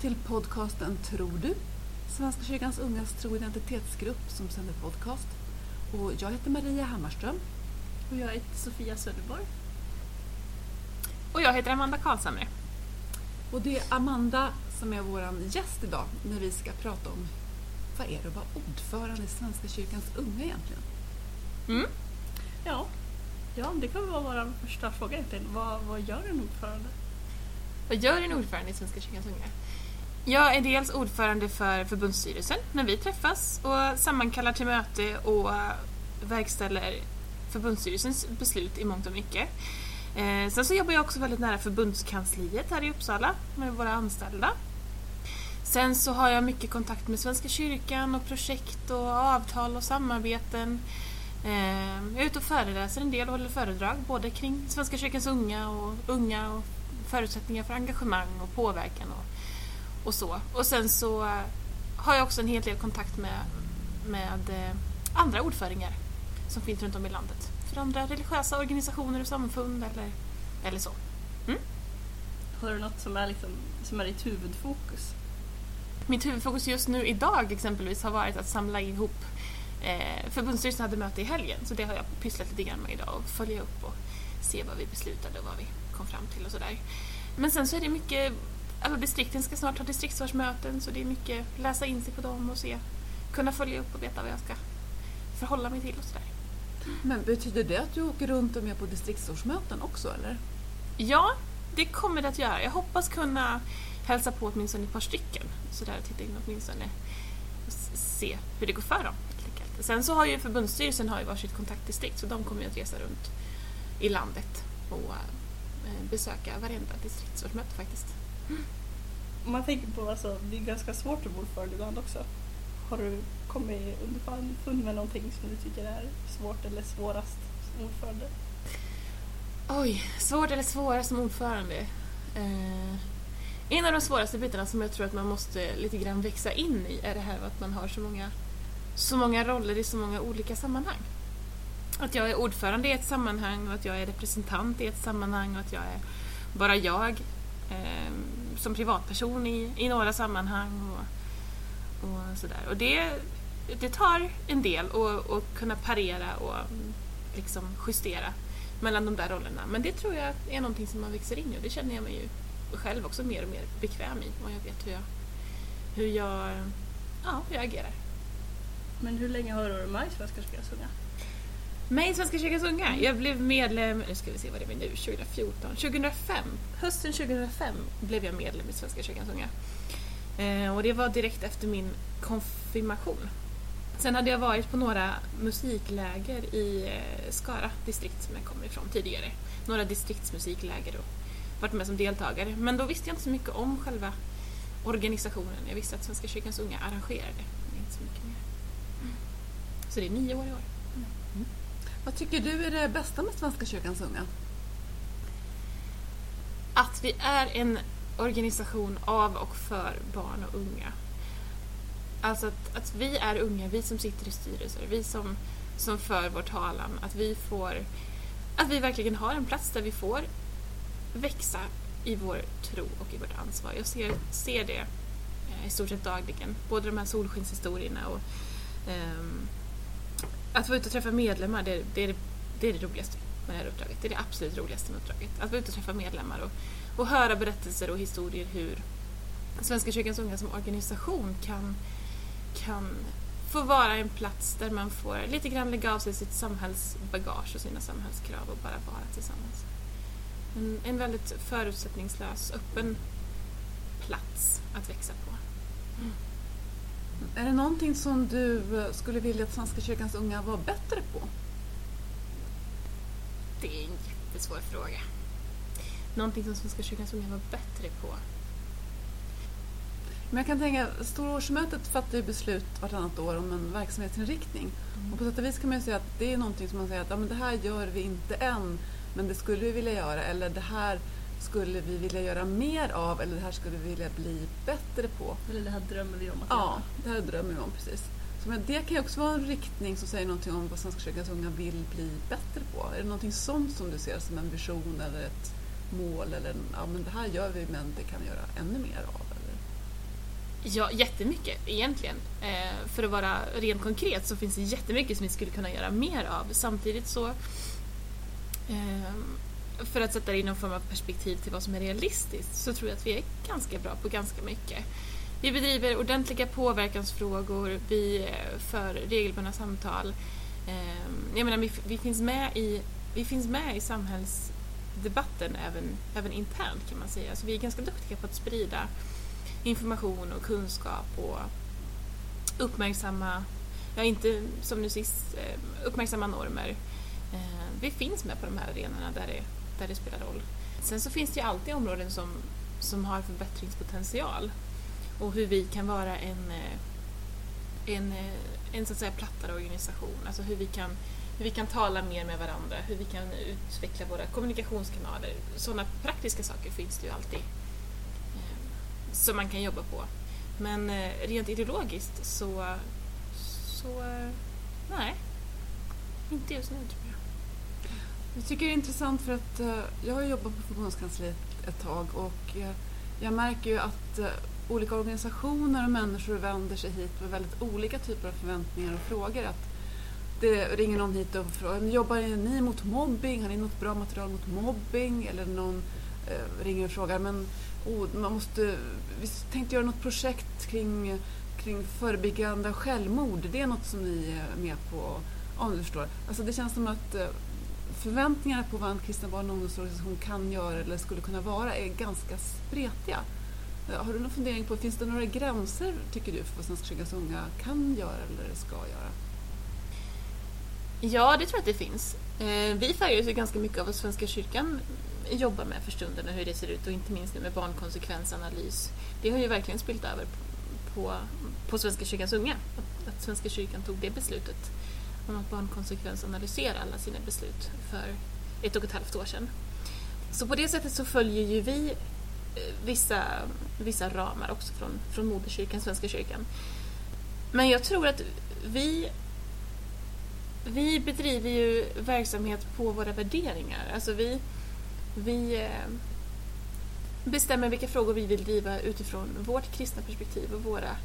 Till podcasten Tror du? Svenska kyrkans ungas tro och identitetsgrupp som sänder podcast. Och jag heter Maria Hammarström. Och jag heter Sofia Söderborg. Och jag heter Amanda Karlshamre. Och det är Amanda som är vår gäst idag när vi ska prata om vad är det att vara ordförande i Svenska kyrkans unga egentligen? Mm. Ja. ja, det kan vara vår första fråga egentligen. Vad, vad gör en ordförande? Vad gör en ordförande i Svenska kyrkans unga? Jag är dels ordförande för förbundsstyrelsen när vi träffas och sammankallar till möte och verkställer förbundsstyrelsens beslut i mångt och mycket. Eh, sen så jobbar jag också väldigt nära förbundskansliet här i Uppsala med våra anställda. Sen så har jag mycket kontakt med Svenska kyrkan och projekt och avtal och samarbeten. Eh, jag är ute och föreläser en del och håller föredrag både kring Svenska kyrkans unga och unga och förutsättningar för engagemang och påverkan och, och så. Och sen så eh, har jag också en hel del kontakt med, med eh, andra ordföringar som finns runt om i landet. För andra religiösa organisationer och samfund eller, eller så. Mm? Har du något som är, liksom, som är ditt huvudfokus? Mitt huvudfokus just nu idag exempelvis har varit att samla ihop eh, Förbundsstyrelsen hade möte i helgen så det har jag pysslat lite grann med idag och följa upp och se vad vi beslutade och vad vi kom fram till och sådär. Men sen så är det mycket, alltså distrikten ska snart ha distriktsårsmöten så det är mycket läsa in sig på dem och se, kunna följa upp och veta vad jag ska förhålla mig till och sådär. Men betyder det att du åker runt och med på distriktsårsmöten också eller? Ja, det kommer det att göra. Jag hoppas kunna hälsa på åtminstone ett par stycken. Sådär titta in åtminstone och se hur det går för dem. Sen så har ju förbundsstyrelsen har ju varsitt kontaktdistrikt så de kommer ju att resa runt i landet och besöka varenda distriktsårsmöte faktiskt. Om man tänker på alltså, det är ganska svårt att ordförande ibland också. Har du kommit underfund med någonting som du tycker är svårt eller svårast som ordförande? Oj, svårt eller svårast som ordförande? Eh, en av de svåraste bitarna som jag tror att man måste lite grann växa in i är det här att man har så många, så många roller i så många olika sammanhang. Att jag är ordförande i ett sammanhang och att jag är representant i ett sammanhang och att jag är bara jag eh, som privatperson i, i några sammanhang och, och sådär. Och det, det tar en del att kunna parera och liksom justera mellan de där rollerna. Men det tror jag är någonting som man växer in i och det känner jag mig ju själv också mer och mer bekväm i och jag vet hur jag, hur jag, ja, hur jag agerar. Men hur länge har du varit med i Svenska kyrkans? Med i Svenska kyrkans unga? Jag blev medlem, nu ska vi se vad det är nu, 2014, 2005. Hösten 2005 blev jag medlem i Svenska kyrkans unga. Eh, och det var direkt efter min konfirmation. Sen hade jag varit på några musikläger i eh, Skara distrikt som jag kommer ifrån tidigare. Några distriktsmusikläger och varit med som deltagare. Men då visste jag inte så mycket om själva organisationen. Jag visste att Svenska kyrkans unga arrangerade, men inte så mycket mer. Mm. Så det är nio år i år. Mm. Vad tycker du är det bästa med Svenska kyrkans unga? Att vi är en organisation av och för barn och unga. Alltså att, att vi är unga, vi som sitter i styrelser, vi som, som för vår talan, att vi får att vi verkligen har en plats där vi får växa i vår tro och i vårt ansvar. Jag ser, ser det eh, i stort sett dagligen. Både de här solskenshistorierna och um, att vara ute och träffa medlemmar, det, det, är det, det är det roligaste med det här uppdraget. Det är det absolut roligaste med uppdraget. Att vara ute och träffa medlemmar och, och höra berättelser och historier hur Svenska kyrkans unga som organisation kan, kan få vara en plats där man får lite grann lägga av sig sitt samhällsbagage och sina samhällskrav och bara vara tillsammans. En, en väldigt förutsättningslös, öppen plats att växa på. Mm. Är det någonting som du skulle vilja att Svenska kyrkans unga var bättre på? Det är en jättesvår fråga. Någonting som Svenska kyrkans unga var bättre på? Men jag kan tänka, Stora årsmötet fattar ju beslut vartannat år om en verksamhetsinriktning. Mm. Och på sätt och vis kan man ju säga att det är någonting som man säger att ja, men det här gör vi inte än, men det skulle vi vilja göra. Eller det här skulle vi vilja göra mer av eller det här skulle vi vilja bli bättre på. Eller det här drömmer vi om att ja, göra. Ja, det här drömmer vi om precis. Så men det kan ju också vara en riktning som säger någonting om vad Svenska kyrkans unga vill bli bättre på. Är det någonting sånt som du ser som en vision eller ett mål eller ja, men det här gör vi men det kan vi göra ännu mer av? Eller? Ja, jättemycket egentligen. Eh, för att vara rent konkret så finns det jättemycket som vi skulle kunna göra mer av. Samtidigt så eh, för att sätta det i någon form av perspektiv till vad som är realistiskt så tror jag att vi är ganska bra på ganska mycket. Vi bedriver ordentliga påverkansfrågor, vi eh, för regelbundna samtal. Ehm, jag menar, vi, vi, finns med i, vi finns med i samhällsdebatten även, även internt kan man säga. Så vi är ganska duktiga på att sprida information och kunskap och uppmärksamma, ja inte som nu sist, eh, uppmärksamma normer. Ehm, vi finns med på de här arenorna där det, där det spelar roll. Sen så finns det ju alltid områden som, som har förbättringspotential och hur vi kan vara en, eh, en, eh, en så att säga plattare organisation. Alltså hur vi, kan, hur vi kan tala mer med varandra, hur vi kan utveckla våra kommunikationskanaler. Sådana praktiska saker finns det ju alltid eh, som man kan jobba på. Men rent ideologiskt så, så nej, inte just nu tror jag. Jag tycker det är intressant för att eh, jag har jobbat på förbundskansliet ett tag och eh, jag märker ju att eh, olika organisationer och människor vänder sig hit med väldigt olika typer av förväntningar och frågor. Att det ringer någon hit och frågar, jobbar ni mot mobbing? Har ni något bra material mot mobbing? Eller någon ringer och frågar, men oh, man måste, vi tänkte göra något projekt kring, kring förebyggande av självmord. Det är något som ni är med på? Om du förstår. Alltså det känns som att förväntningarna på vad en kristen barn och ungdomsorganisation kan göra eller skulle kunna vara är ganska spretiga. Eh, har du någon fundering på, finns det några gränser tycker du för vad Svenska kyrkans unga kan göra eller ska göra? Ja, det tror jag att det finns. Eh, vi färgas ju ganska mycket av vad Svenska kyrkan jobbar med för stunden och hur det ser ut och inte minst nu med barnkonsekvensanalys. Det har ju verkligen spilt över på, på Svenska kyrkans unga. Att, att Svenska kyrkan tog det beslutet om att barnkonsekvensanalysera alla sina beslut för ett och ett halvt år sedan. Så på det sättet så följer ju vi eh, vissa, vissa ramar också från, från moderkyrkan, Svenska kyrkan. Men jag tror att vi vi bedriver ju verksamhet på våra värderingar. Alltså vi, vi eh, bestämmer vilka frågor vi vill driva utifrån vårt kristna perspektiv och våra,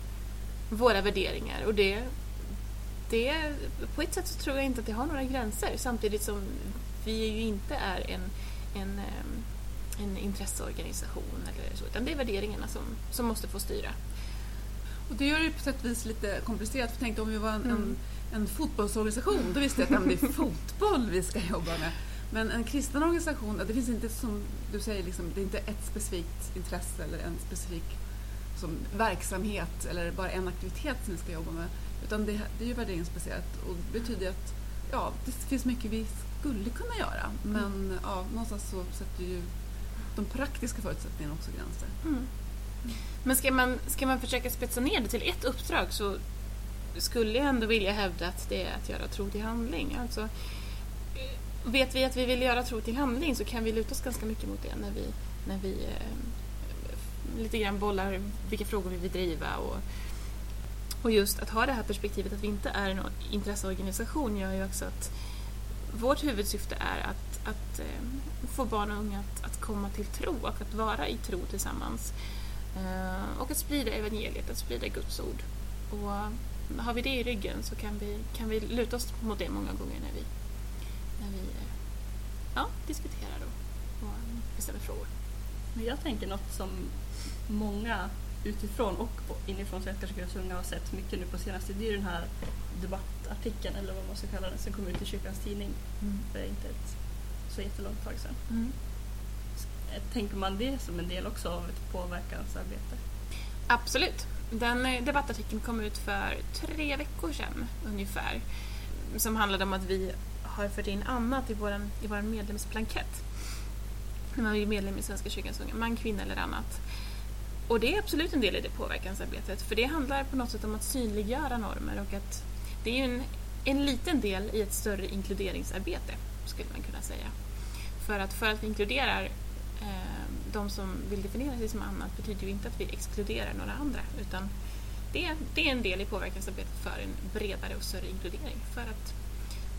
våra värderingar. Och det, det, på ett sätt så tror jag inte att det har några gränser samtidigt som vi ju inte är en, en eh, en intresseorganisation eller så, utan det är värderingarna som, som måste få styra. Och det gör det på sätt och vis lite komplicerat, för tänk om vi var en, mm. en, en, fotbollsorganisation, då visste jag att det är fotboll vi ska jobba med. Men en kristen organisation, det finns inte som du säger, liksom, det är inte ett specifikt intresse eller en specifik som verksamhet eller bara en aktivitet som vi ska jobba med. Utan det, det är ju värderingsbaserat och det betyder att ja, det finns mycket vi skulle kunna göra men mm. ja, någonstans så sätter ju de praktiska förutsättningarna också gränser. Mm. Men ska man, ska man försöka spetsa ner det till ett uppdrag så skulle jag ändå vilja hävda att det är att göra tro till handling. Alltså, vet vi att vi vill göra tro till handling så kan vi luta oss ganska mycket mot det när vi, när vi eh, lite grann bollar vilka frågor vi vill driva. Och, och just att ha det här perspektivet att vi inte är en intresseorganisation gör ju också att vårt huvudsyfte är att, att eh, få barn och unga att, att, komma till tro och att vara i tro tillsammans. Eh, och att sprida evangeliet, att sprida Guds ord. Och har vi det i ryggen så kan vi, kan vi luta oss mot det många gånger när vi, när vi eh, ja, diskuterar och bestämmer frågor. Men jag tänker något som många utifrån och inifrån Svenska kyrkans unga har sett mycket nu på senaste, det är den här debattartikeln eller vad man ska kalla den som kom ut i kyrkans tidning mm. för inte ett så jättelångt tag sedan. Mm. Tänker man det som en del också av ett påverkansarbete? Absolut. Den eh, debattartikeln kom ut för tre veckor sedan ungefär. Som handlade om att vi har fört in annat i vår i våran medlemsblankett. När man är medlem i Svenska kyrkans unga, man, kvinna eller annat. Och det är absolut en del i det påverkansarbetet för det handlar på något sätt om att synliggöra normer och att det är en, en liten del i ett större inkluderingsarbete skulle man kunna säga. För att, för att vi inkluderar eh, de som vill definiera sig som annat betyder ju inte att vi exkluderar några andra utan det, det är en del i påverkansarbetet för en bredare och större inkludering. För att,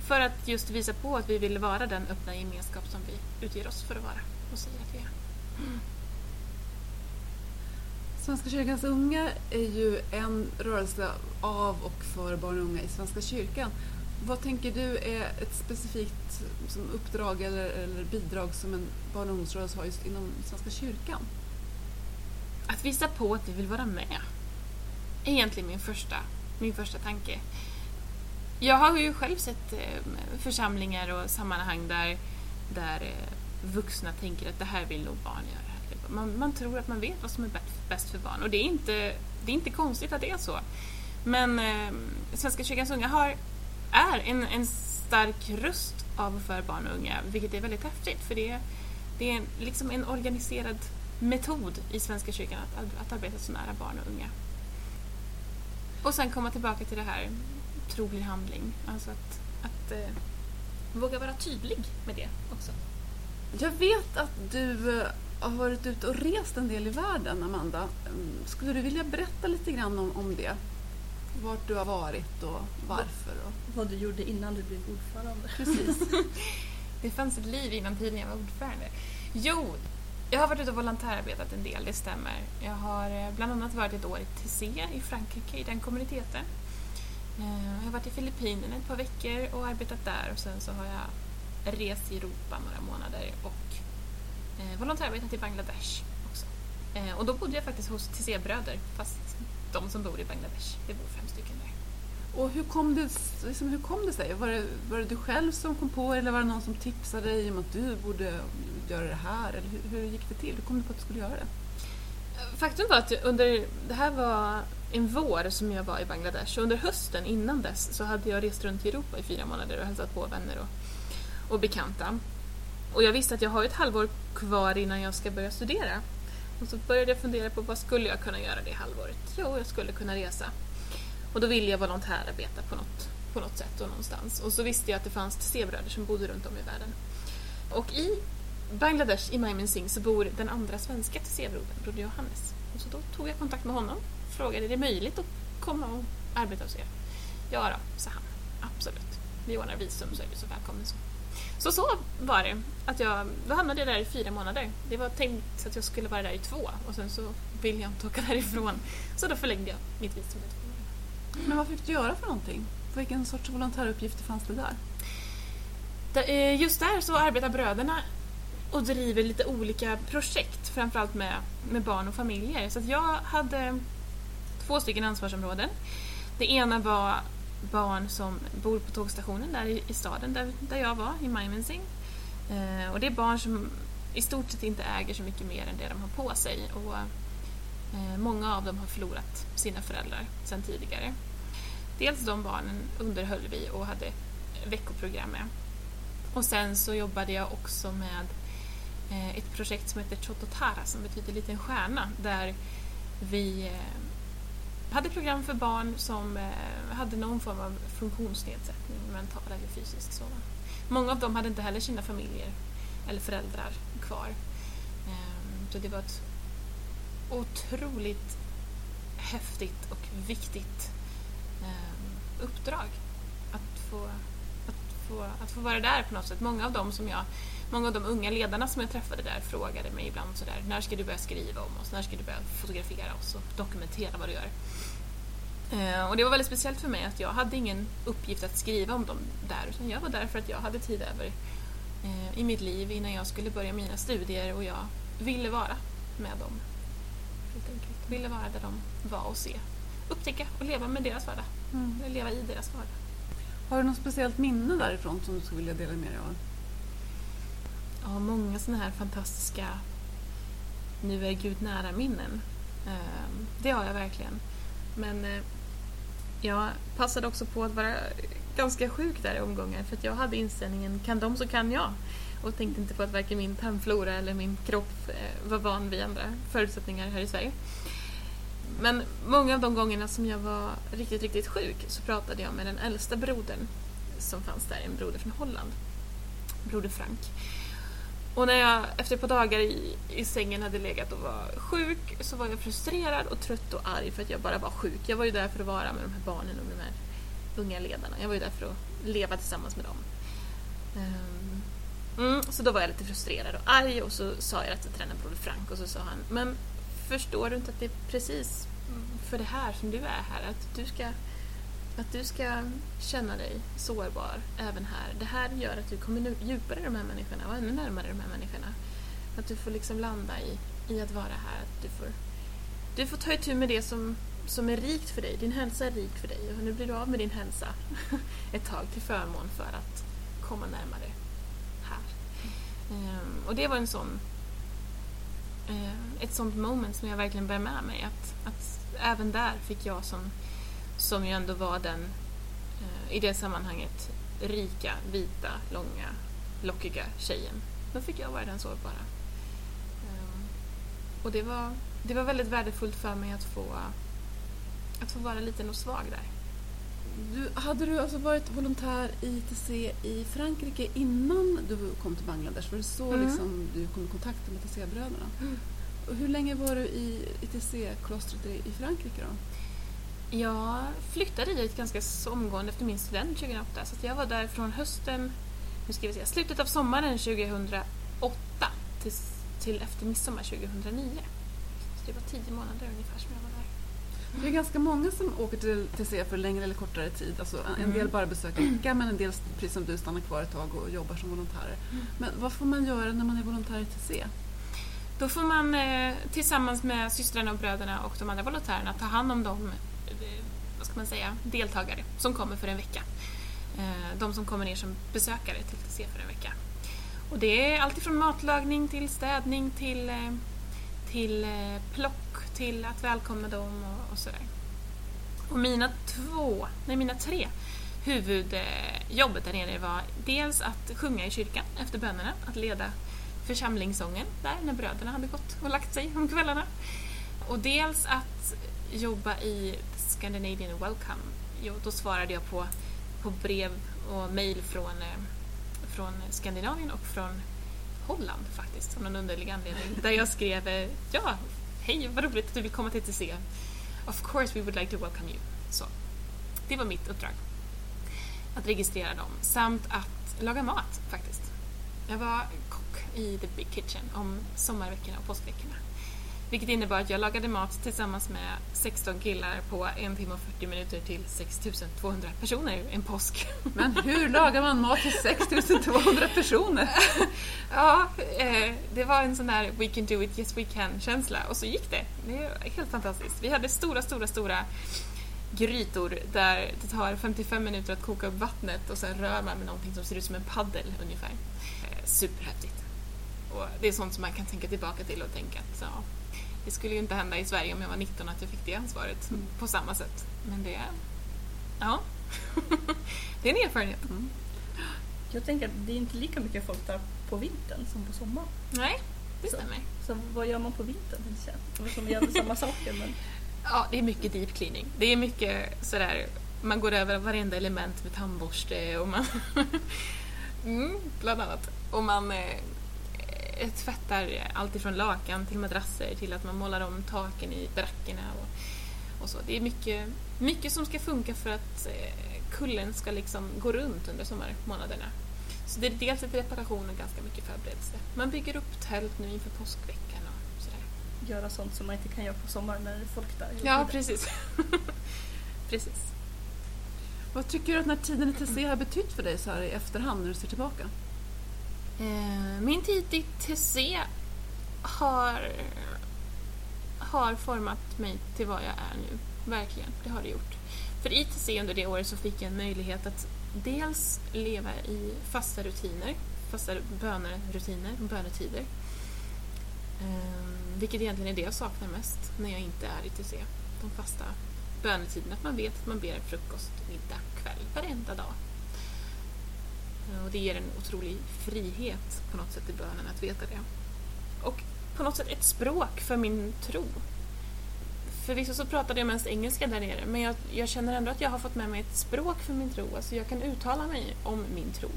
för att just visa på att vi vill vara den öppna gemenskap som vi utger oss för att vara och säger att vi är. Svenska kyrkans unga är ju en rörelse av och för barn och unga i Svenska kyrkan. Vad tänker du är ett specifikt som uppdrag eller, eller bidrag som en barn och ungdomsrörelse har just inom Svenska kyrkan? Att visa på att vi vill vara med. Är egentligen min första, min första tanke. Jag har ju själv sett eh, församlingar och sammanhang där, där eh, vuxna tänker att det här vill nog barn göra. Man, man tror att man vet vad som är bäst för barn och det är inte, det är inte konstigt att det är så. Men eh, Svenska kyrkans unga har, är en, en stark röst av och för barn och unga, vilket är väldigt häftigt för det, det är liksom en organiserad metod i Svenska kyrkan att, att arbeta så nära barn och unga. Och sen komma tillbaka till det här trolig handling, alltså att, att eh, våga vara tydlig med det också. Jag vet att du eh, har varit ute och rest en del i världen, Amanda. Mm, skulle du vilja berätta lite grann om, om det? Vart du har varit och varför? Och... Vad du gjorde innan du blev ordförande. Precis. det fanns ett liv innan tiden jag var ordförande. Jo, jag har varit ute och volontärarbetat en del, det stämmer. Jag har eh, bland annat varit ett år i Tessé i Frankrike, i den kommuniteten. Eh, jag har varit i Filippinerna ett par veckor och arbetat där och sen så har jag rest i Europa några månader och eh, volontärarbetat i Bangladesh också. Eh, och då bodde jag faktiskt hos Tessé-bröder, fast de som bor i Bangladesh, det bor fem stycken där. Och hur kom det, liksom, hur kom det sig? Var det, var det du själv som kom på eller var det någon som tipsade dig om att du borde göra det här? Eller hur, hur gick det till? Hur kom du på att du skulle göra det? Faktum var att under, det här var en vår som jag var i Bangladesh och under hösten innan dess så hade jag rest runt i Europa i fyra månader och hälsat på vänner och, och bekanta. Och jag visste att jag har ett halvår kvar innan jag ska börja studera. Och så började jag fundera på vad skulle jag kunna göra det halvåret? Jo, jag skulle kunna resa. Och då ville jag volontärarbeta på något, på något sätt och någonstans. Och så visste jag att det fanns TC-bröder som bodde runt om i världen. Och i Bangladesh, i Mymensingh, så bor den andra svenska TC-brodern, broder Johannes. Och så då tog jag kontakt med honom och frågade, är det möjligt att komma och arbeta hos er? Ja då, sa han. Absolut. Vi ordnar visum så är du så välkommen. Så. Så så var det. Att jag, då hamnade jag där i fyra månader. Det var tänkt att jag skulle vara där i två och sen så ville jag inte åka därifrån. Så då förlängde jag mitt visum med två månader. Men vad fick du göra för någonting? Vilken sorts volontäruppgifter fanns det där? Eh, just där så arbetar bröderna och driver lite olika projekt, framförallt med, med barn och familjer. Så jag hade två stycken ansvarsområden. Det ena var barn som bor på tågstationen där i, i staden där, där jag var, i Mymensingh. Eh, och det är barn som i stort sett inte äger så mycket mer än det de har på sig. Och, eh, många av dem har förlorat sina föräldrar sedan tidigare. Dels de barnen underhöll vi och hade veckoprogram med. Och sen så jobbade jag också med eh, ett projekt som heter Chototara som betyder liten stjärna där vi eh, hade program för barn som eh, hade någon form av funktionsnedsättning, mental eller fysisk sådan. Många av dem hade inte heller sina familjer eller föräldrar kvar. Eh, så det var ett otroligt häftigt och viktigt eh, uppdrag att få, att, få, att få vara där på något sätt. Många av dem som jag Många av de unga ledarna som jag träffade där frågade mig ibland sådär, när ska du börja skriva om oss? När ska du börja fotografera oss och dokumentera vad du gör? Eh, och det var väldigt speciellt för mig att jag hade ingen uppgift att skriva om dem där, utan jag var där för att jag hade tid över eh, i mitt liv innan jag skulle börja mina studier och jag ville vara med dem. Helt enkelt. Ville vara där de var och se, upptäcka och leva med deras vardag. Mm. Leva i deras vardag. Har du något speciellt minne därifrån som du skulle vilja dela med dig av? Ja, många sådana här fantastiska nu är Gud nära-minnen. Ehm, det har jag verkligen. Men eh, jag passade också på att vara ganska sjuk där i omgångar för att jag hade inställningen kan de så kan jag. Och tänkte inte på att varken min tarmflora eller min kropp eh, var van vid andra förutsättningar här i Sverige. Men många av de gångerna som jag var riktigt, riktigt sjuk så pratade jag med den äldsta brodern som fanns där, en broder från Holland. Broder Frank. Och när jag efter ett par dagar i, i sängen hade legat och var sjuk så var jag frustrerad och trött och arg för att jag bara var sjuk. Jag var ju där för att vara med de här barnen och de här unga ledarna. Jag var ju där för att leva tillsammans med dem. Um, Mm, så då var jag lite frustrerad och arg och så sa jag det till tränaren Broder Frank och så sa han Men förstår du inte att det är precis för det här som du är här? Att du ska, att du ska känna dig sårbar även här. Det här gör att du kommer djupare i de här människorna och ännu närmare de här människorna. Att du får liksom landa i, i att vara här. Att du får, du får ta itu med det som, som är rikt för dig. Din hälsa är rik för dig och nu blir du av med din hälsa ett tag till förmån för att komma närmare här. Um, och det var en sån ehm, ett sånt moment som jag verkligen bär med mig. Att, att även där fick jag som, som ju ändå var den eh, i det sammanhanget rika, vita, långa, lockiga tjejen. Då fick jag vara den sårbara. Um, och det var, det var väldigt värdefullt för mig att få, att få vara liten och svag där. Du, hade du alltså varit volontär i ITC i Frankrike innan du kom till Bangladesh? Var det så Mm. liksom, du kom i kontakt med ITC-bröderna? Och hur länge var du i ITC-klostret i Frankrike då? Jag flyttade dit ganska omgående efter min student 2008 så jag var där från hösten, nu ska vi se, slutet av sommaren 2008 till, till efter midsommar 2009. Så det var tio månader ungefär som jag var där. Det är ganska många som åker till ITC för längre eller kortare tid. Alltså, en Mm. del bara besöker vecka men en del, precis som du, stannar kvar ett tag och jobbar som volontärer. Mm. Men vad får man göra när man är volontär i ITC? Då får man eh, tillsammans med systrarna och bröderna och de andra volontärerna ta hand om de eh, Eh, vad ska man säga, deltagare som kommer för en vecka. Eh, de som kommer ner som besökare till TC för en vecka. Och det är alltifrån matlagning till städning till, eh, till plock till att välkomna dem och, och sådär. Och mina två, nej mina tre huvudjobbet där nere var dels att sjunga i kyrkan efter bönerna, att leda församlingssången där när bröderna hade gått och lagt sig om kvällarna. Och dels att jobba i Scandinavian Welcome. Jo, då svarade jag på, på brev och mejl från, eh, från Skandinavien och från Holland faktiskt, av någon underlig anledning. Där jag skrev eh, ja, hej vad roligt att du vill komma till TC. Of course we would like to welcome you. Så, det var mitt uppdrag. Att registrera dem samt att laga mat faktiskt. Jag var kock i The Big Kitchen om sommarveckorna och påskveckorna. Vilket innebar att jag lagade mat tillsammans med 16 killar på en timme och 40 minuter till 6200 personer en påsk. Men hur lagar man mat till 6200 personer? Ja, eh, det var en sån där we can do it, yes we can känsla och så gick det. Det är helt fantastiskt. Vi hade stora, stora, stora grytor där det tar 55 minuter att koka upp vattnet och sen rör man med någonting som ser ut som en paddel ungefär. Eh, superhäftigt. Och det är sånt som man kan tänka tillbaka till och tänka att ja, det skulle ju inte hända i Sverige om jag var 19 att jag fick det ansvaret på samma sätt. Men det, ja, det är en erfarenhet. Jag tänker att det är inte lika mycket folk där på vintern som på sommaren. Nej, det stämmer. Så vad gör man på vintern? Som gör samma saker men Ja, det är mycket deep cleaning. Det är mycket sådär, man går över varenda element med tandborste och man... mm, bland annat. Och man eh, tvättar allt ifrån lakan till madrasser till att man målar om taken i barackerna och, och så. Det är mycket, mycket som ska funka för att eh, kullen ska liksom gå runt under sommarmånaderna. Så det är dels lite reparation och ganska mycket förberedelse. Man bygger upp tält nu inför påskveckan och sådär. göra sånt som man inte kan göra på sommaren när det är folk där. Ja, precis. precis. Vad tycker du att den här tiden i TC har betytt för dig så här i efterhand när du ser tillbaka? Eh, min tid i TC har, har format mig till vad jag är nu. Verkligen, det har det gjort. För i TC under det året så fick jag en möjlighet att dels leva i fasta rutiner, fasta bönerutiner och bönetider. Ehm, vilket egentligen är det jag saknar mest när jag inte är i TC. De fasta bönetiderna, att man vet att man ber frukost, middag, kväll varenda dag. Eh, och det ger en otrolig frihet på något sätt i bönen att veta det. Och på något sätt ett språk för min tro. Förvisso så pratade jag mest engelska där nere men jag, jag känner ändå att jag har fått med mig ett språk för min tro. Alltså jag kan uttala mig om min tro.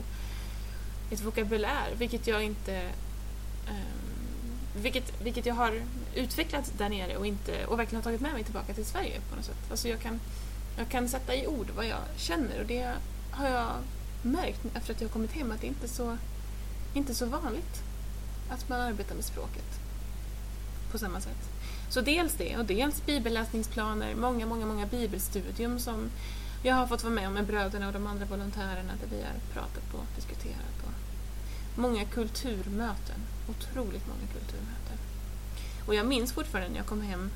Ett vokabulär, vilket jag inte... Um, vilket, vilket jag har utvecklat där nere och, inte, och verkligen har tagit med mig tillbaka till Sverige på något sätt. Alltså jag kan, jag kan sätta i ord vad jag känner och det har jag märkt efter att jag har kommit hem att det inte är så, inte så vanligt att man arbetar med språket på samma sätt. Så dels det och dels bibelläsningsplaner, många, många, många bibelstudium som jag har fått vara med om med bröderna och de andra volontärerna där vi har pratat och diskuterat. Och många kulturmöten, otroligt många kulturmöten. Och jag minns fortfarande när jag kom hem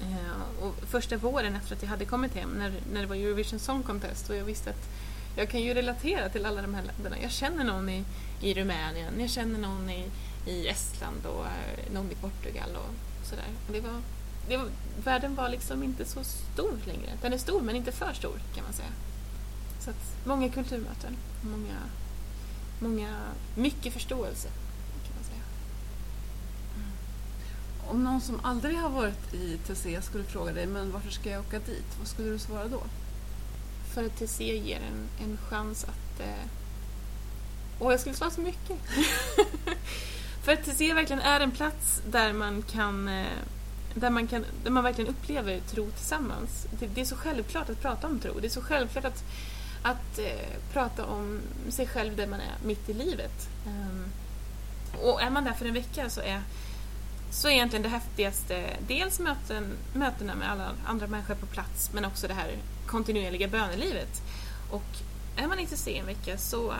eh, och första våren efter att jag hade kommit hem när, när det var Eurovision Song Contest och jag visste att jag kan ju relatera till alla de här länderna. Jag känner någon i, i Rumänien, jag känner någon i, i Estland och eh, någon i Portugal och sådär. Och det var, det var, världen var liksom inte så stor längre. Den är stor men inte för stor kan man säga. Så att många kulturmöten, många, många, mycket förståelse kan man säga. Mm. Om någon som aldrig har varit i TC skulle fråga dig, men varför ska jag åka dit? Vad skulle du svara då? För att TC ger en, en chans att... Eh... Åh, jag skulle svara så mycket! För att TC verkligen är en plats där man kan eh, där man, kan, där man verkligen upplever tro tillsammans. Det, det, är så självklart att prata om tro. Det är så självklart att, att eh, prata om sig själv där man är mitt i livet. Um, och är man där för en vecka så är, så är egentligen det häftigaste dels möten, mötena med alla andra människor på plats men också det här kontinuerliga bönelivet. Och är man inte se en vecka så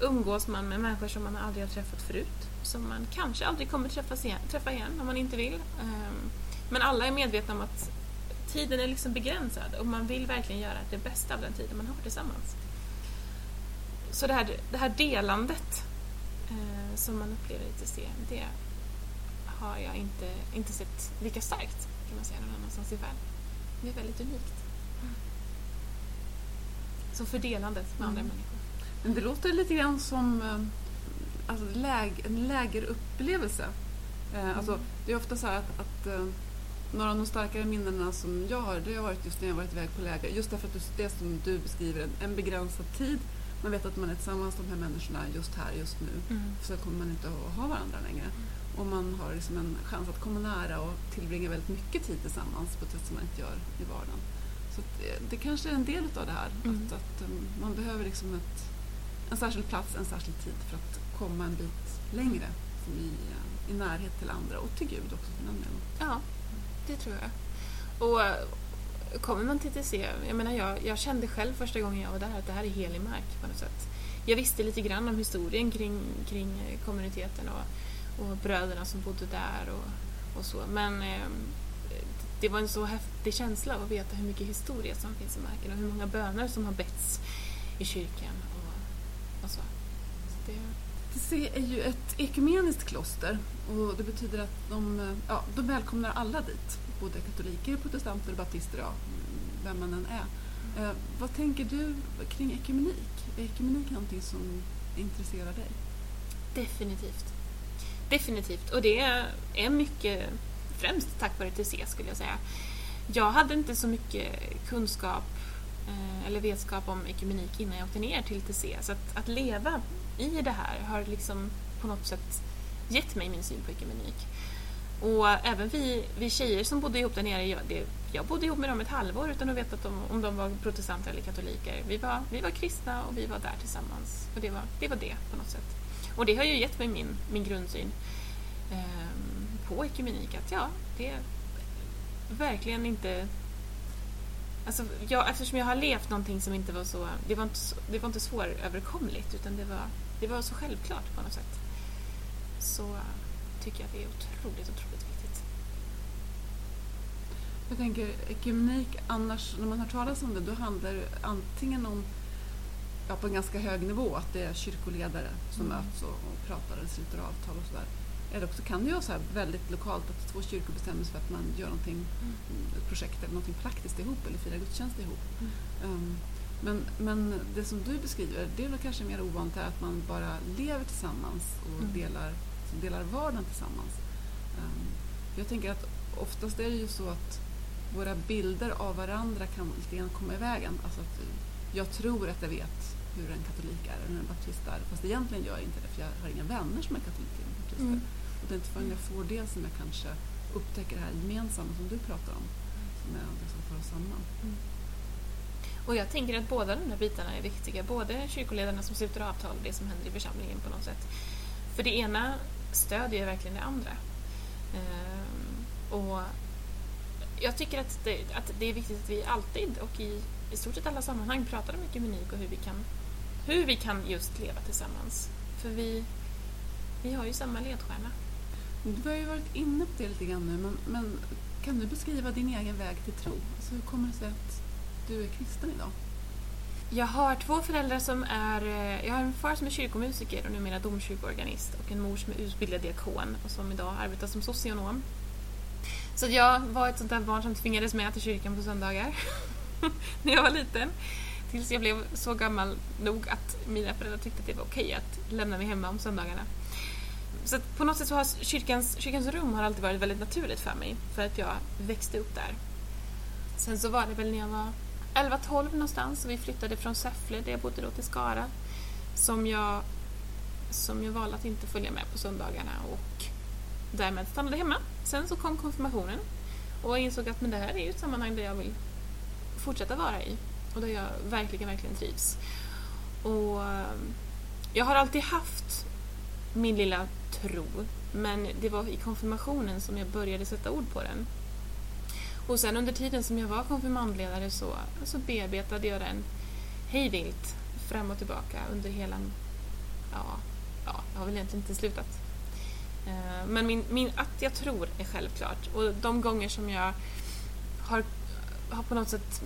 umgås man med människor som man aldrig har träffat förut. Som man kanske aldrig kommer träffas igen, träffa igen om man inte vill. Ehm, men alla är medvetna om att tiden är liksom begränsad och man vill verkligen göra det bästa av den tiden man har tillsammans. Så det här, det här delandet eh, som man upplever i TC, det har jag inte, inte sett lika starkt kan man säga någon annanstans i världen. Det är väldigt unikt. Mm. Så fördelandet med mm. andra människor. Men det låter lite grann som eh, alltså, läg, en lägerupplevelse. Eh, mm. Alltså, det är ofta så att, att eh, några av de starkare minnena som jag har, det har varit just när jag varit iväg på läger. Just därför att det som du beskriver, en, en begränsad tid. Man vet att man är tillsammans, de här människorna, just här, just nu. Mm. Så kommer man inte att ha varandra längre. Mm. Och man har liksom en chans att komma nära och tillbringa väldigt mycket tid tillsammans på ett sätt som man inte gör i vardagen. Så det, det kanske är en del av det här. Mm. Att, att um, man behöver liksom ett, en särskild plats, en särskild tid för att komma en bit längre i, i närhet till andra och till Gud också för den delen. Ja, det tror jag. Och eh, kommer man till TC, jag menar jag, jag kände själv första gången jag var där att det här är helig mark på något sätt. Jag visste lite grann om historien kring, kring eh, kommuniteten och, och bröderna som bodde där och, och så. Men eh, det var en så häftig känsla att veta hur mycket historia som finns i marken och hur många böner som har betts i kyrkan och, och så. så det... Är ju ett ekumeniskt kloster och det betyder att de, ja, de välkomnar alla dit. Både katoliker, protestanter, baptister, ja, vem man än är. Eh, vad tänker du kring ekumenik? Är ekumenik någonting som intresserar dig? Definitivt. Definitivt. Och det är mycket främst tack vare TC skulle jag säga. Jag hade inte så mycket kunskap eh, eller vetskap om ekumenik innan jag åkte ner till TC. Så att, att leva i det här har liksom på något sätt gett mig min syn på ekumenik. Och även vi, vi tjejer som bodde ihop där nere, jag, det, jag bodde ihop med dem ett halvår utan att veta om, om de var protestanter eller katoliker. Vi var, vi var kristna och vi var där tillsammans. Och det var det, var det på något sätt. Och det har ju gett mig min, min grundsyn eh, på ekumenik. Att ja, det är verkligen inte... Alltså, jag, eftersom jag har levt någonting som inte var så... Det var inte, det var inte svåröverkomligt utan det var, det var så självklart på något sätt så tycker jag att det är otroligt, otroligt viktigt. Jag tänker ekumenik, annars när man hör talas om det, då handlar det antingen om ja, på en ganska hög nivå, att det är kyrkoledare som mm. möts och, och pratar eller sluter avtal och sådär. Eller också kan det ju vara så väldigt lokalt att två kyrkor bestämmer sig för att man gör någonting, mm. ett projekt eller någonting praktiskt ihop eller firar gudstjänst ihop. Mm. Um, men, men det som du beskriver, det är väl kanske mer ovanligt att man bara lever tillsammans och mm. delar delar vardagen tillsammans. Um, jag tänker att oftast är det ju så att våra bilder av varandra kan lite grann komma i vägen. Alltså att jag tror att jag vet hur en katolik är eller en baptist är, fast egentligen gör jag inte det för jag har inga vänner som är katoliker eller baptister. Mm. Och det är inte förrän jag får det som jag kanske upptäcker det här gemensamma som du pratar om, som är det som för oss samman. Mm. Och jag tänker att båda de här bitarna är viktiga. Både kyrkoledarna som sluter avtal och det som händer i församlingen på något sätt. För det ena stödjer verkligen det andra. Ehm, och jag tycker att det, att det är viktigt att vi alltid och i, i stort sett alla sammanhang pratar om ekumenik och hur vi kan, hur vi kan just leva tillsammans. För vi, vi har ju samma ledstjärna. Du har ju varit inne på det lite grann nu, men, men kan du beskriva din egen väg till tro? Alltså, hur kommer det sig att du är kristen idag? Jag har två föräldrar som är... eh, Jag har en far som är kyrkomusiker och numera domkyrkoorganist och en mor som är utbildad diakon och som idag arbetar som socionom. Så jag var ett sånt där barn som tvingades med till kyrkan på söndagar när jag var liten. Tills jag blev så gammal nog att mina föräldrar tyckte att det var okej att lämna mig hemma om söndagarna. Så att på något sätt så har kyrkans, kyrkans rum har alltid varit väldigt naturligt för mig för att jag växte upp där. Sen så var det väl när jag var 11-12 någonstans och vi flyttade från Säffle där jag bodde då till Skara som jag, som jag valde att inte följa med på söndagarna och därmed stannade hemma. Sen så kom konfirmationen och jag insåg att men det här är ju ett sammanhang där jag vill fortsätta vara i och där jag verkligen, verkligen trivs. Och ehm, jag har alltid haft min lilla tro men det var i konfirmationen som jag började sätta ord på den. Och sen under tiden som jag var konfirmandledare så, så bearbetade jag den hejvilt fram och tillbaka under hela... Ja, ja, jag har väl egentligen inte slutat. Eh, men min, min, att jag tror är självklart. Och de gånger som jag har, har på något sätt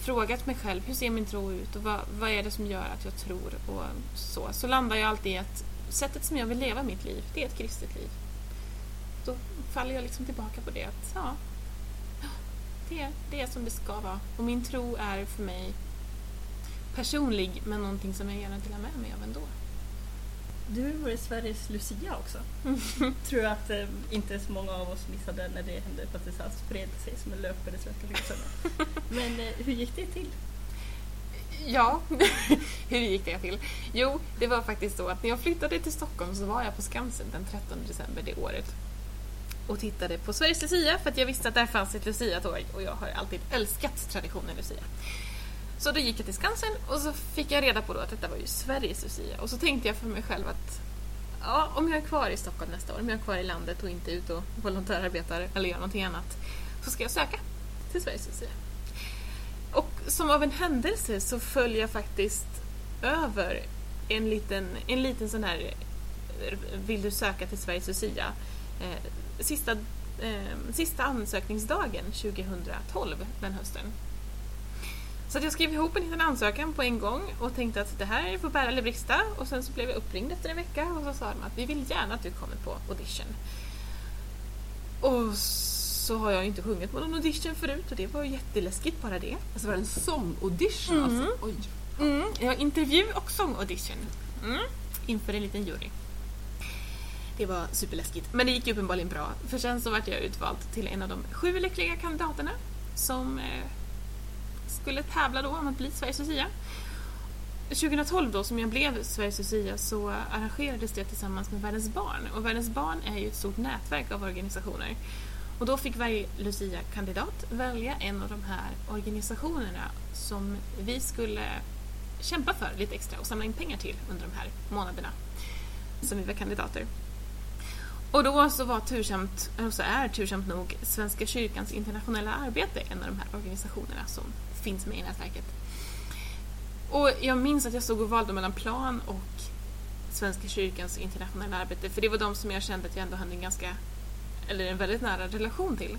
frågat mig själv hur ser min tro ut och vad, vad är det som gör att jag tror och så, så landar jag alltid i att sättet som jag vill leva mitt liv, det är ett kristet liv. Då faller jag liksom tillbaka på det att ja, det, det är som det ska vara. Och min tro är för mig personlig men någonting som jag gärna delar med mig av ändå. Du var i Sveriges Lucia också. Tror jag att eh, inte så många av oss missade när det hände för att det så här spred sig som en löpare i Svenska kyrkan. Men eh, hur gick det till? Ja, hur gick det till? Jo, det var faktiskt så att när jag flyttade till Stockholm så var jag på Skansen den 13 december det året och tittade på Sveriges Lucia för att jag visste att där fanns ett Lucia-tåg och jag har alltid älskat traditionen Lucia. Så då gick jag till Skansen och så fick jag reda på då att detta var ju Sveriges Lucia och så tänkte jag för mig själv att ja, om jag är kvar i Stockholm nästa år, om jag är kvar i landet och inte ute och volontärarbetar eller gör någonting annat så ska jag söka till Sveriges Lucia. Och som av en händelse så föll jag faktiskt över en liten, en liten sån här eh, Vill du söka till Sveriges Lucia? Eh, sista, eh, sista ansökningsdagen 2012, den hösten. Så jag skrev ihop en liten ansökan på en gång och tänkte att det här får bära eller brista och sen så blev jag uppringd efter en vecka och så sa de att vi vill gärna att du kommer på audition. Och så har jag inte sjungit på någon audition förut och det var ju jätteläskigt bara det. Alltså var det en sångaudition? Mm. Alltså, oj. Mm, har intervju och sångaudition. Mm, inför en liten jury. Det var superläskigt. Men det gick ju uppenbarligen bra. För sen så vart jag utvald till en av de sju lyckliga kandidaterna som eh, skulle tävla då om att bli Sveriges Lucia. 2012 då, som jag blev Sveriges Lucia, så arrangerades det tillsammans med Världens Barn. Och Världens Barn är ju ett stort nätverk av organisationer. Och då fick varje Lucia-kandidat välja en av de här organisationerna som vi skulle kämpa för lite extra och samla in pengar till under de här månaderna som vi var kandidater. Och då så var tursamt, eller så är tursamt nog Svenska kyrkans internationella arbete en av de här organisationerna som finns med i nätverket. Och jag minns att jag stod och valde mellan Plan och Svenska kyrkans internationella arbete för det var de som jag kände att jag ändå hade en ganska, eller en väldigt nära relation till.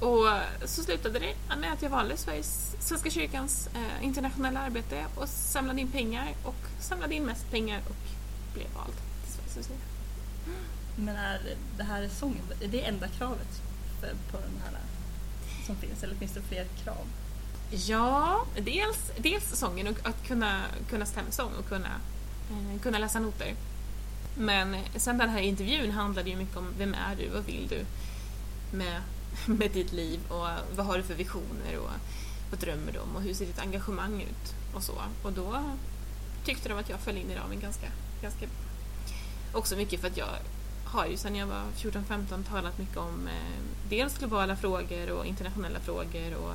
Och så slutade det med att jag valde Sveriges, Svenska kyrkans eh, internationella arbete och samlade in pengar och samlade in mest pengar och blev vald till Sveriges Lucia. Men är det här sången, är det enda kravet för, på den här som finns eller finns det fler krav? Ja, dels, dels sången och att kunna, kunna stämsång och kunna, eh, kunna läsa noter. Men sen den här intervjun handlade ju mycket om vem är du, vad vill du med, med ditt liv och vad har du för visioner och vad drömmer du om och hur ser ditt engagemang ut och så. Och då tyckte de att jag föll in i ramen ganska, ganska bra. Också mycket för att jag har ju sedan jag var 14-15 talat mycket om eh, dels globala frågor och internationella frågor och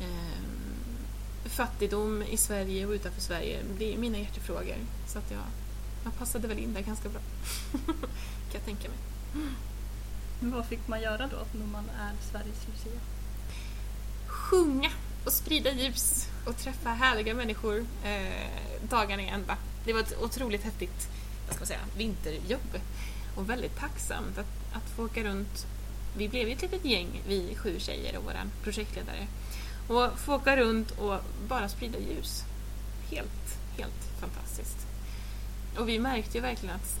eh, fattigdom i Sverige och utanför Sverige, det är mina hjärtefrågor. Så att jag, jag passade väl in där ganska bra. kan jag tänka mig. Vad fick man göra då när man är Sveriges Lucia? Sjunga och sprida ljus och träffa härliga människor eh, dagarna i ända. Det var ett otroligt häftigt vad ska man säga, vinterjobb och väldigt tacksamt att, att få åka runt. Vi blev ju ett litet gäng, vi sju tjejer och vår projektledare. Och få åka runt och bara sprida ljus. Helt, helt fantastiskt. Och vi märkte ju verkligen att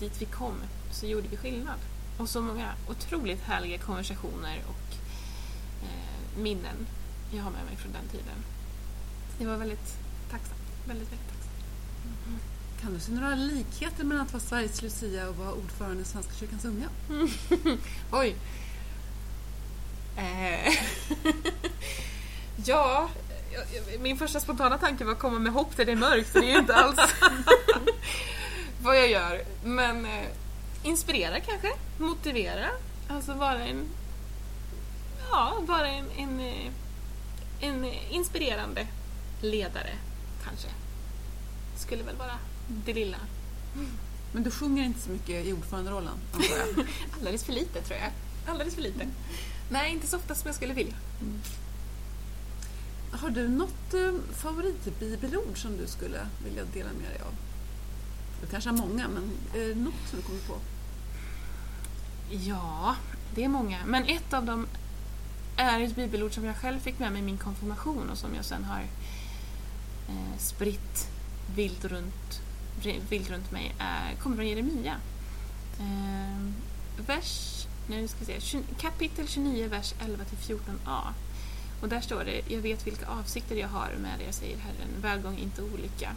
dit vi kom så gjorde vi skillnad. Och så många otroligt härliga konversationer och eh, minnen jag har med mig från den tiden. Det var väldigt tacksamt. Väldigt, väldigt tacksamt. Mm. Kan du se några likheter mellan att vara Sveriges Lucia och vara ordförande i Svenska kyrkans unga? Oj. Eh. ja, min första spontana tanke var att komma med hopp där det är mörkt, så det är ju inte alls vad jag gör. Men eh, inspirera kanske, motivera, alltså vara en, ja, vara en, en, eh, en inspirerande ledare kanske. Skulle väl vara det lilla. Men du sjunger inte så mycket i ordföranderollen, antar jag? Alldeles för lite tror jag. Alldeles för lite. Nej, inte så ofta som jag skulle vilja. Mm. Har du något eh, favoritbibelord som du skulle vilja dela med dig av? Du kanske har många, men är det något som du kommer på? Ja, det är många. Men ett av dem är ett bibelord som jag själv fick med mig i min konfirmation och som jag sen har eh, spritt vilt runt, vilt runt mig är, kommer från Jeremia. Eh, vers, nej, ska vi se, kapitel 29, vers 11-14a. Och där står det, jag vet vilka avsikter jag har med er, säger Herren, välgång, inte olycka.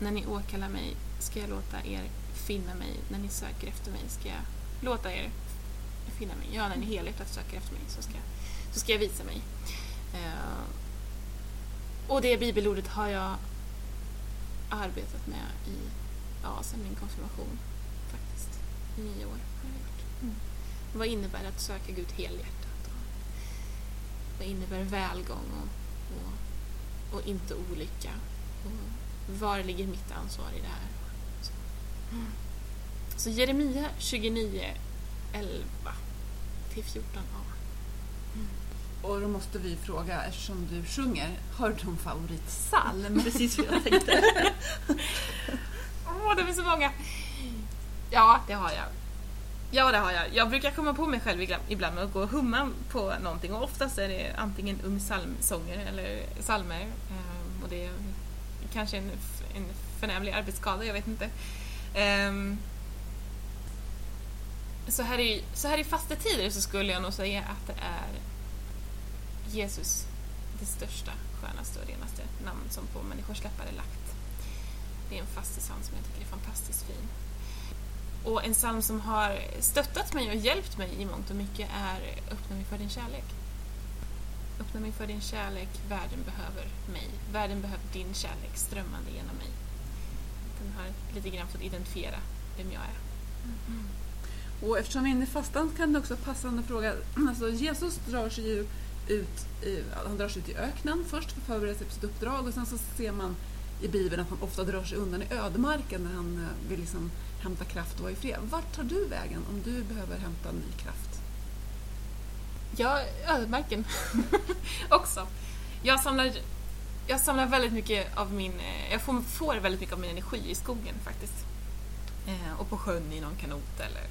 När ni åkallar mig ska jag låta er finna mig, när ni söker efter mig ska jag låta er finna mig. Ja, när ni helhjärtat söker efter mig så ska, så ska jag visa mig. Uh, och det bibelordet har jag arbetat med i, ja, sedan min konfirmation faktiskt. I nio år. Mm. Vad innebär det att söka Gud helhjärtat? Vad innebär välgång och, och, och, inte olycka? Och var ligger mitt ansvar i det här? Så, mm. så Jeremia 29, 11 till 14a. Mm. Och då måste vi fråga, eftersom du sjunger, har du någon favoritsalm? Precis vad jag tänkte. Åh, oh, det finns så många! Ja, det har jag. Ja, det har jag. Jag brukar komma på mig själv ibland med att gå och humma på någonting och oftast är det antingen ung psalmsånger eller psalmer. Ehm, och det är kanske en, en förnämlig arbetsskada, jag vet inte. Ehm, så här, i, så här i fastetider så skulle jag nog säga att det är Jesus det största, skönaste och renaste namn som på människors läppar är lagt. Det är en fastepsalm som jag tycker är fantastiskt fin. Och en psalm som har stöttat mig och hjälpt mig i mångt och mycket är Öppna mig för din kärlek. Öppna mig för din kärlek, världen behöver mig. Världen behöver din kärlek strömmande genom mig. Den har lite grann fått identifiera vem jag är. Mm. Och eftersom vi är inne i fastan kan det också vara passande fråga, alltså Jesus drar sig ju ut i, han drar sig ut i öknen först för att förbereda sig på sitt uppdrag och sen så ser man i Bibeln att han ofta drar sig undan i ödemarken när han eh, vill liksom hämta kraft och vara i fred. Vart tar du vägen om du behöver hämta ny kraft? Ja, ödemarken också. Jag samlar, jag samlar väldigt mycket av min, eh, jag får, får väldigt mycket av min energi i skogen faktiskt. Eh, och på sjön i någon kanot eller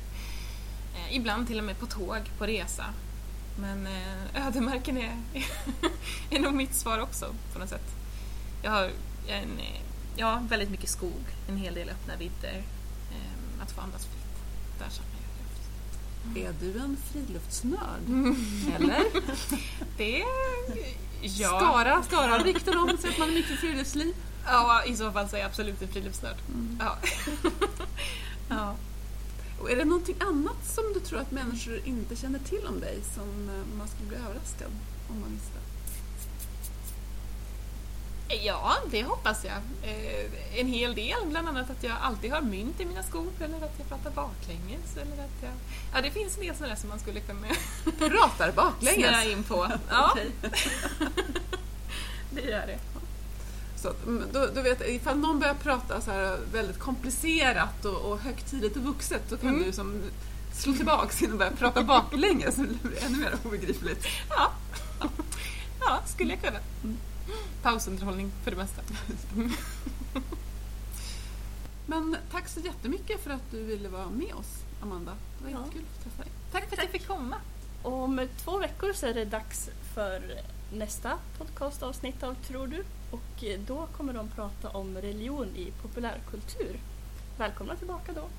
eh, ibland till och med på tåg på resa. Men eh, ödemarken är, är nog mitt svar också på något sätt. Jag har en, ja, väldigt mycket skog, en hel del öppna vidder, eh, att få andas fritt. Där samlar jag. Mm. Är du en friluftsnörd? Mm. Eller? Det... Ja. Skara, Skara rykten om sig att man är mycket friluftsliv. Ja, i så fall så är jag absolut en friluftsnörd. Mm. Ja. ja. Och är det någonting annat som du tror att människor inte känner till om dig som eh, man skulle bli överraskad om man visste? Ja, det hoppas jag. Eh, en hel del, bland annat att jag alltid har mynt i mina skor eller att jag pratar baklänges. Eller att jag... Ja, det finns en del sådana som man skulle kunna Pratar baklänges? in på. Ja. det gör det. Så mm, då, då vet, ifall någon börjar prata så här väldigt komplicerat och, och högtidligt och vuxet då kan Mm. du som slå tillbaks in och börja prata baklänges det blir ännu mer obegripligt. Ja, ja skulle jag kunna. Pausunderhållning för det mesta. Men tack så jättemycket för att du ville vara med oss, Amanda. Det var Ja. jättekul att träffa dig. Tack för att jag fick komma. Om två veckor så är det dags för nästa podcastavsnitt av Tror du? Och då kommer de prata om religion i populärkultur. Välkomna tillbaka då!